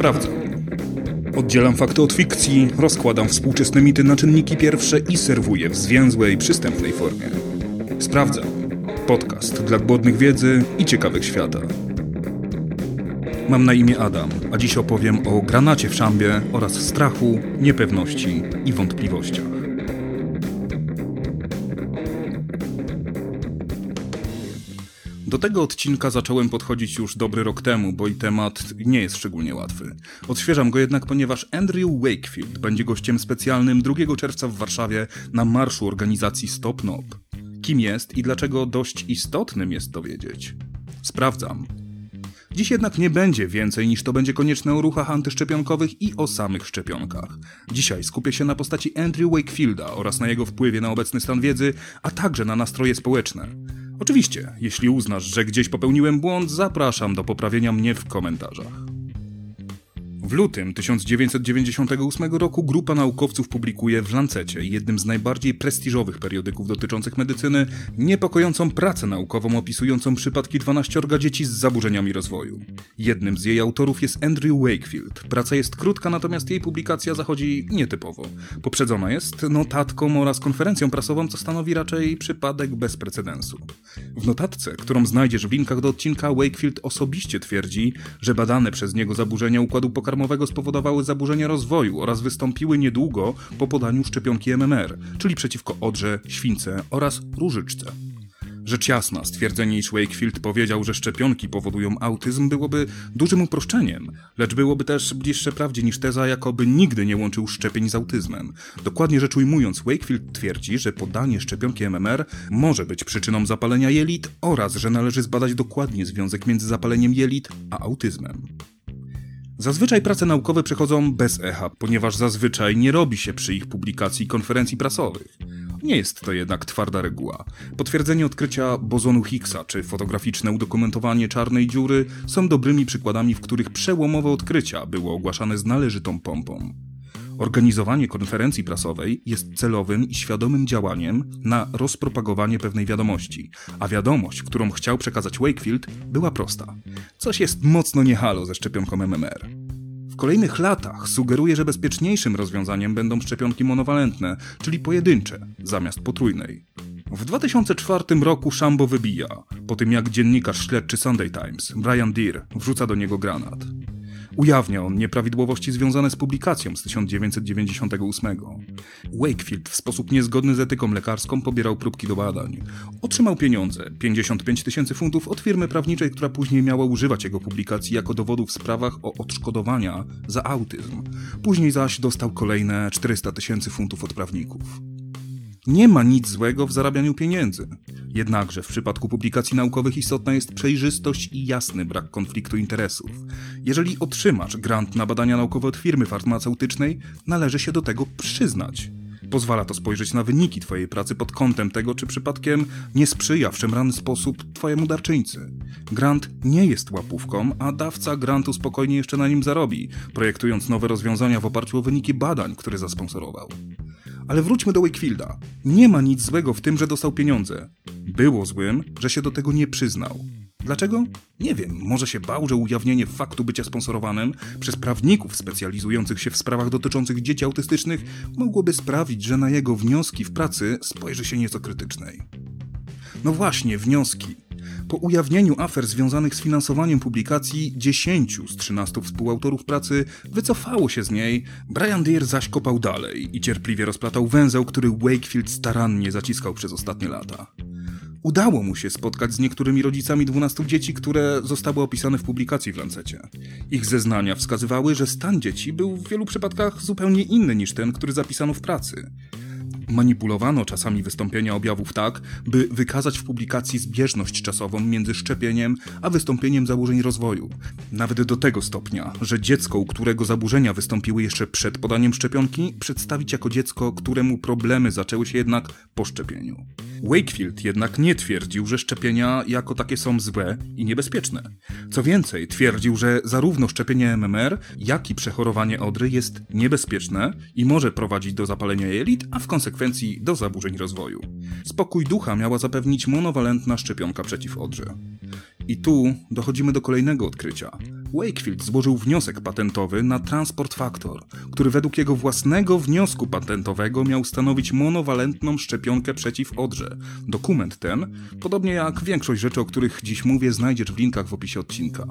Sprawdzam. Oddzielam fakty od fikcji, rozkładam współczesne mity na czynniki pierwsze i serwuję w zwięzłej, przystępnej formie. Sprawdzam. Podcast dla głodnych wiedzy i ciekawych świata. Mam na imię Adam, a dziś opowiem o granacie w szambie oraz strachu, niepewności i wątpliwościach. Do tego odcinka zacząłem podchodzić już dobry rok temu, bo i temat nie jest szczególnie łatwy. Odświeżam go jednak, ponieważ Andrew Wakefield będzie gościem specjalnym 2 czerwca w Warszawie na marszu organizacji Stop Nob. Kim jest i dlaczego dość istotnym jest to wiedzieć? Sprawdzam. Dziś jednak nie będzie więcej niż to będzie konieczne o ruchach antyszczepionkowych i o samych szczepionkach. Dzisiaj skupię się na postaci Andrew Wakefielda oraz na jego wpływie na obecny stan wiedzy, a także na nastroje społeczne. Oczywiście, jeśli uznasz, że gdzieś popełniłem błąd, zapraszam do poprawienia mnie w komentarzach. W lutym 1998 roku grupa naukowców publikuje w Lancecie, jednym z najbardziej prestiżowych periodyków dotyczących medycyny, niepokojącą pracę naukową opisującą przypadki 12 dzieci z zaburzeniami rozwoju. Jednym z jej autorów jest Andrew Wakefield. Praca jest krótka, natomiast jej publikacja zachodzi nietypowo. Poprzedzona jest notatką oraz konferencją prasową, co stanowi raczej przypadek bez precedensu. W notatce, którą znajdziesz w linkach do odcinka, Wakefield osobiście twierdzi, że badane przez niego zaburzenia układu pokarmowego pokarmowego spowodowały zaburzenia rozwoju oraz wystąpiły niedługo po podaniu szczepionki MMR, czyli przeciwko odrze, śwince oraz różyczce. Rzecz jasna, stwierdzenie, iż Wakefield powiedział, że szczepionki powodują autyzm, byłoby dużym uproszczeniem, lecz byłoby też bliższe prawdzie niż teza, jakoby nigdy nie łączył szczepień z autyzmem. Dokładnie rzecz ujmując, Wakefield twierdzi, że podanie szczepionki MMR może być przyczyną zapalenia jelit oraz że należy zbadać dokładnie związek między zapaleniem jelit a autyzmem. Zazwyczaj prace naukowe przechodzą bez echa, ponieważ zazwyczaj nie robi się przy ich publikacji konferencji prasowych. Nie jest to jednak twarda reguła. Potwierdzenie odkrycia bozonu Higgsa czy fotograficzne udokumentowanie czarnej dziury są dobrymi przykładami, w których przełomowe odkrycia były ogłaszane z należytą pompą. Organizowanie konferencji prasowej jest celowym i świadomym działaniem na rozpropagowanie pewnej wiadomości, a wiadomość, którą chciał przekazać Wakefield, była prosta. Coś jest mocno niehalo ze szczepionką MMR. W kolejnych latach sugeruje, że bezpieczniejszym rozwiązaniem będą szczepionki monowalentne, czyli pojedyncze, zamiast potrójnej. W 2004 roku Shambo wybija, po tym jak dziennikarz śledczy Sunday Times, Brian Deere, wrzuca do niego granat. Ujawnia on nieprawidłowości związane z publikacją z 1998. Wakefield w sposób niezgodny z etyką lekarską pobierał próbki do badań. Otrzymał pieniądze, 55 tysięcy funtów od firmy prawniczej, która później miała używać jego publikacji jako dowodu w sprawach o odszkodowania za autyzm. Później zaś dostał kolejne 400 tysięcy funtów od prawników. Nie ma nic złego w zarabianiu pieniędzy. Jednakże w przypadku publikacji naukowych istotna jest przejrzystość i jasny brak konfliktu interesów. Jeżeli otrzymasz grant na badania naukowe od firmy farmaceutycznej, należy się do tego przyznać. Pozwala to spojrzeć na wyniki Twojej pracy pod kątem tego, czy przypadkiem nie sprzyja w szemrany sposób Twojemu darczyńcy. Grant nie jest łapówką, a dawca grantu spokojnie jeszcze na nim zarobi, projektując nowe rozwiązania w oparciu o wyniki badań, które zasponsorował. Ale wróćmy do Wakefielda. Nie ma nic złego w tym, że dostał pieniądze. Było złym, że się do tego nie przyznał. Dlaczego? Nie wiem, może się bał, że ujawnienie faktu bycia sponsorowanym przez prawników specjalizujących się w sprawach dotyczących dzieci autystycznych mogłoby sprawić, że na jego wnioski w pracy spojrzy się nieco krytycznej. No właśnie, wnioski. Po ujawnieniu afer związanych z finansowaniem publikacji 10 z 13 współautorów pracy wycofało się z niej, Brian Deere zaś kopał dalej i cierpliwie rozplatał węzeł, który Wakefield starannie zaciskał przez ostatnie lata. Udało mu się spotkać z niektórymi rodzicami 12 dzieci, które zostały opisane w publikacji w Lancecie. Ich zeznania wskazywały, że stan dzieci był w wielu przypadkach zupełnie inny niż ten, który zapisano w pracy. Manipulowano czasami wystąpienia objawów tak, by wykazać w publikacji zbieżność czasową między szczepieniem a wystąpieniem zaburzeń rozwoju. Nawet do tego stopnia, że dziecko, u którego zaburzenia wystąpiły jeszcze przed podaniem szczepionki, przedstawić jako dziecko, któremu problemy zaczęły się jednak po szczepieniu. Wakefield jednak nie twierdził, że szczepienia jako takie są złe i niebezpieczne. Co więcej, twierdził, że zarówno szczepienie MMR, jak i przechorowanie odry jest niebezpieczne i może prowadzić do zapalenia jelit, a w konsekwencji do zaburzeń rozwoju. Spokój ducha miała zapewnić monowalentna szczepionka przeciw odrze. I tu dochodzimy do kolejnego odkrycia. Wakefield złożył wniosek patentowy na Transport Factor, który według jego własnego wniosku patentowego miał stanowić monowalentną szczepionkę przeciw odrze. Dokument ten, podobnie jak większość rzeczy, o których dziś mówię, znajdziesz w linkach w opisie odcinka.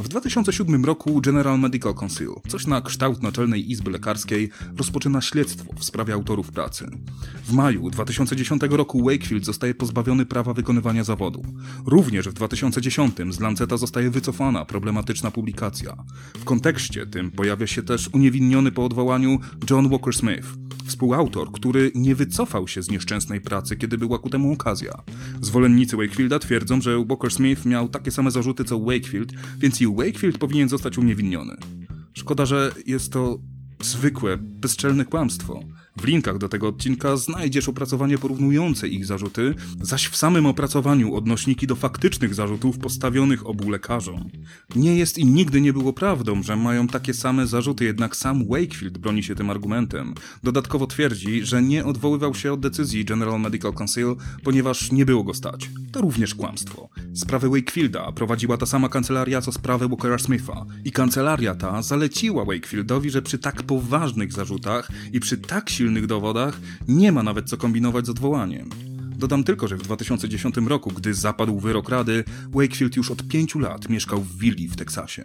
W 2007 roku General Medical Council, coś na kształt Naczelnej Izby Lekarskiej, rozpoczyna śledztwo w sprawie autorów pracy. W maju 2010 roku Wakefield zostaje pozbawiony prawa wykonywania zawodu. Również w 2010 z Lanceta zostaje wycofana problematyczna publikacja. W kontekście tym pojawia się też uniewinniony po odwołaniu John Walker Smith, współautor, który nie wycofał się z nieszczęsnej pracy, kiedy była ku temu okazja. Zwolennicy Wakefielda twierdzą, że Walker Smith miał takie same zarzuty co Wakefield, więc i Wakefield powinien zostać uniewinniony. Szkoda, że jest to zwykłe, bezczelne kłamstwo. W linkach do tego odcinka znajdziesz opracowanie porównujące ich zarzuty, zaś w samym opracowaniu odnośniki do faktycznych zarzutów postawionych obu lekarzom. Nie jest i nigdy nie było prawdą, że mają takie same zarzuty, jednak sam Wakefield broni się tym argumentem. Dodatkowo twierdzi, że nie odwoływał się od decyzji General Medical Council, ponieważ nie było go stać. To również kłamstwo. Sprawę Wakefielda prowadziła ta sama kancelaria co sprawę Walkera Smitha i kancelaria ta zaleciła Wakefieldowi, że przy tak poważnych zarzutach i przy tak silnych dowodach nie ma nawet co kombinować z odwołaniem. Dodam tylko, że w 2010 roku, gdy zapadł wyrok Rady, Wakefield już od pięciu lat mieszkał w willi w Teksasie.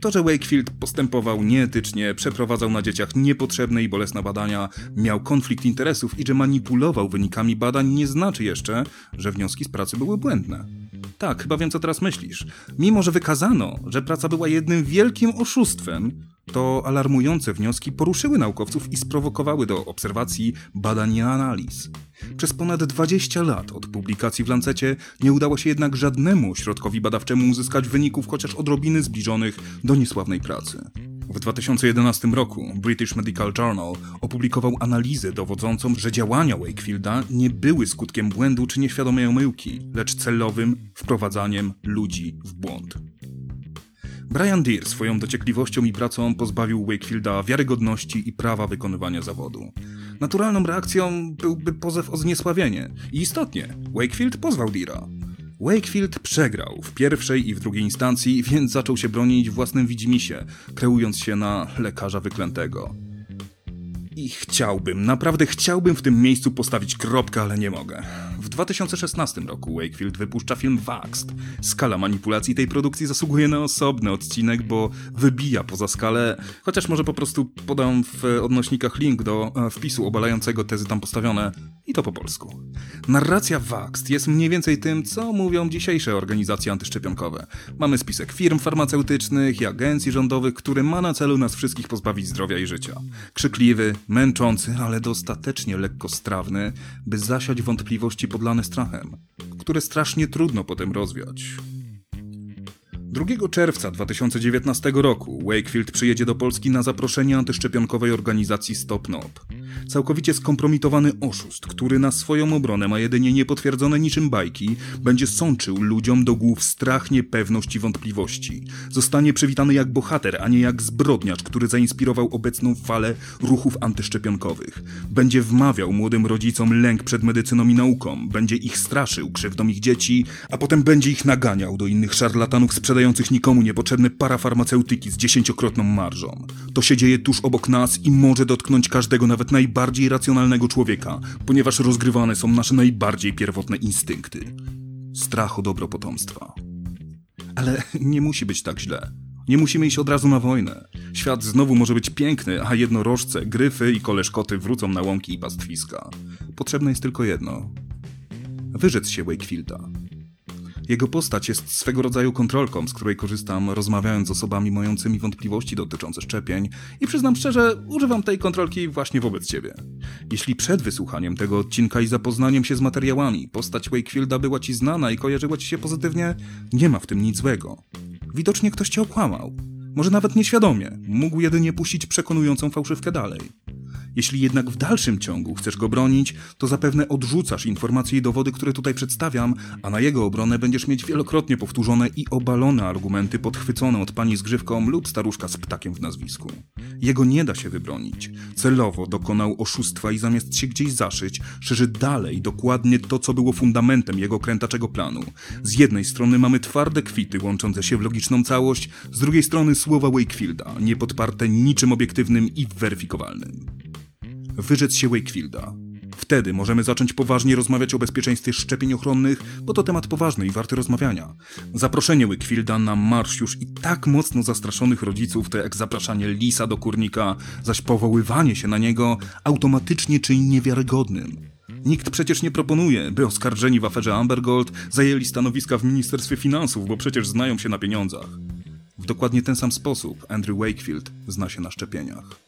To, że Wakefield postępował nieetycznie, przeprowadzał na dzieciach niepotrzebne i bolesne badania, miał konflikt interesów i że manipulował wynikami badań, nie znaczy jeszcze, że wnioski z pracy były błędne. Tak, chyba wiem, co teraz myślisz. Mimo, że wykazano, że praca była jednym wielkim oszustwem, to alarmujące wnioski poruszyły naukowców i sprowokowały do obserwacji, badań i analiz. Przez ponad 20 lat od publikacji w Lancecie nie udało się jednak żadnemu ośrodkowi badawczemu uzyskać wyników chociaż odrobiny zbliżonych do niesławnej pracy. W 2011 roku British Medical Journal opublikował analizę dowodzącą, że działania Wakefielda nie były skutkiem błędu czy nieświadomej omyłki, lecz celowym wprowadzaniem ludzi w błąd. Brian Deere swoją dociekliwością i pracą pozbawił Wakefielda wiarygodności i prawa wykonywania zawodu. Naturalną reakcją byłby pozew o zniesławienie. I istotnie, Wakefield pozwał Deera. Wakefield przegrał w pierwszej i w drugiej instancji, więc zaczął się bronić własnym widzimisię, kreując się na lekarza wyklętego. I chciałbym, naprawdę chciałbym w tym miejscu postawić kropkę, ale nie mogę. W 2016 roku Wakefield wypuszcza film Vaxed. Skala manipulacji tej produkcji zasługuje na osobny odcinek, bo wybija poza skalę, chociaż może po prostu podam w odnośnikach link do e, wpisu obalającego tezy tam postawione i to po polsku. Narracja Vaxed jest mniej więcej tym, co mówią dzisiejsze organizacje antyszczepionkowe. Mamy spisek firm farmaceutycznych i agencji rządowych, który ma na celu nas wszystkich pozbawić zdrowia i życia. Krzykliwy, męczący, ale dostatecznie lekkostrawny, by zasiać wątpliwości podlane strachem, które strasznie trudno potem rozwiać. 2 czerwca 2019 roku Wakefield przyjedzie do Polski na zaproszenie antyszczepionkowej organizacji Stop Nob. Całkowicie skompromitowany oszust, który na swoją obronę ma jedynie niepotwierdzone niczym bajki, będzie sączył ludziom do głów strach, niepewność i wątpliwości. Zostanie przywitany jak bohater, a nie jak zbrodniarz, który zainspirował obecną falę ruchów antyszczepionkowych. Będzie wmawiał młodym rodzicom lęk przed medycyną i nauką, będzie ich straszył krzywdą ich dzieci, a potem będzie ich naganiał do innych szarlatanów sprzedających nikomu niepotrzebne parafarmaceutyki z dziesięciokrotną marżą. To się dzieje tuż obok nas i może dotknąć każdego nawet najbardziej racjonalnego człowieka, ponieważ rozgrywane są nasze najbardziej pierwotne instynkty. Strach o dobro potomstwa. Ale nie musi być tak źle. Nie musimy iść od razu na wojnę. Świat znowu może być piękny, a jednorożce, gryfy i koleżkoty wrócą na łąki i pastwiska. Potrzebne jest tylko jedno. Wyrzec się Wakefielda. Jego postać jest swego rodzaju kontrolką, z której korzystam rozmawiając z osobami mającymi wątpliwości dotyczące szczepień i przyznam szczerze, używam tej kontrolki właśnie wobec ciebie. Jeśli przed wysłuchaniem tego odcinka i zapoznaniem się z materiałami postać Wakefielda była ci znana i kojarzyła ci się pozytywnie, nie ma w tym nic złego. Widocznie ktoś cię okłamał. Może nawet nieświadomie, mógł jedynie puścić przekonującą fałszywkę dalej. Jeśli jednak w dalszym ciągu chcesz go bronić, to zapewne odrzucasz informacje i dowody, które tutaj przedstawiam, a na jego obronę będziesz mieć wielokrotnie powtórzone i obalone argumenty podchwycone od pani z grzywką lub staruszka z ptakiem w nazwisku. Jego nie da się wybronić. Celowo dokonał oszustwa i zamiast się gdzieś zaszyć, szerzy dalej dokładnie to, co było fundamentem jego krętaczego planu. Z jednej strony mamy twarde kwity łączące się w logiczną całość, z drugiej strony słowa Wakefielda, niepodparte niczym obiektywnym i weryfikowalnym. Wyrzec się Wakefielda. Wtedy możemy zacząć poważnie rozmawiać o bezpieczeństwie szczepień ochronnych, bo to temat poważny i warty rozmawiania. Zaproszenie Wakefielda na marsz już i tak mocno zastraszonych rodziców to jak zapraszanie lisa do kurnika, zaś powoływanie się na niego automatycznie czyni niewiarygodnym. Nikt przecież nie proponuje, by oskarżeni w aferze Amber Gold zajęli stanowiska w Ministerstwie Finansów, bo przecież znają się na pieniądzach. W dokładnie ten sam sposób Andrew Wakefield zna się na szczepieniach.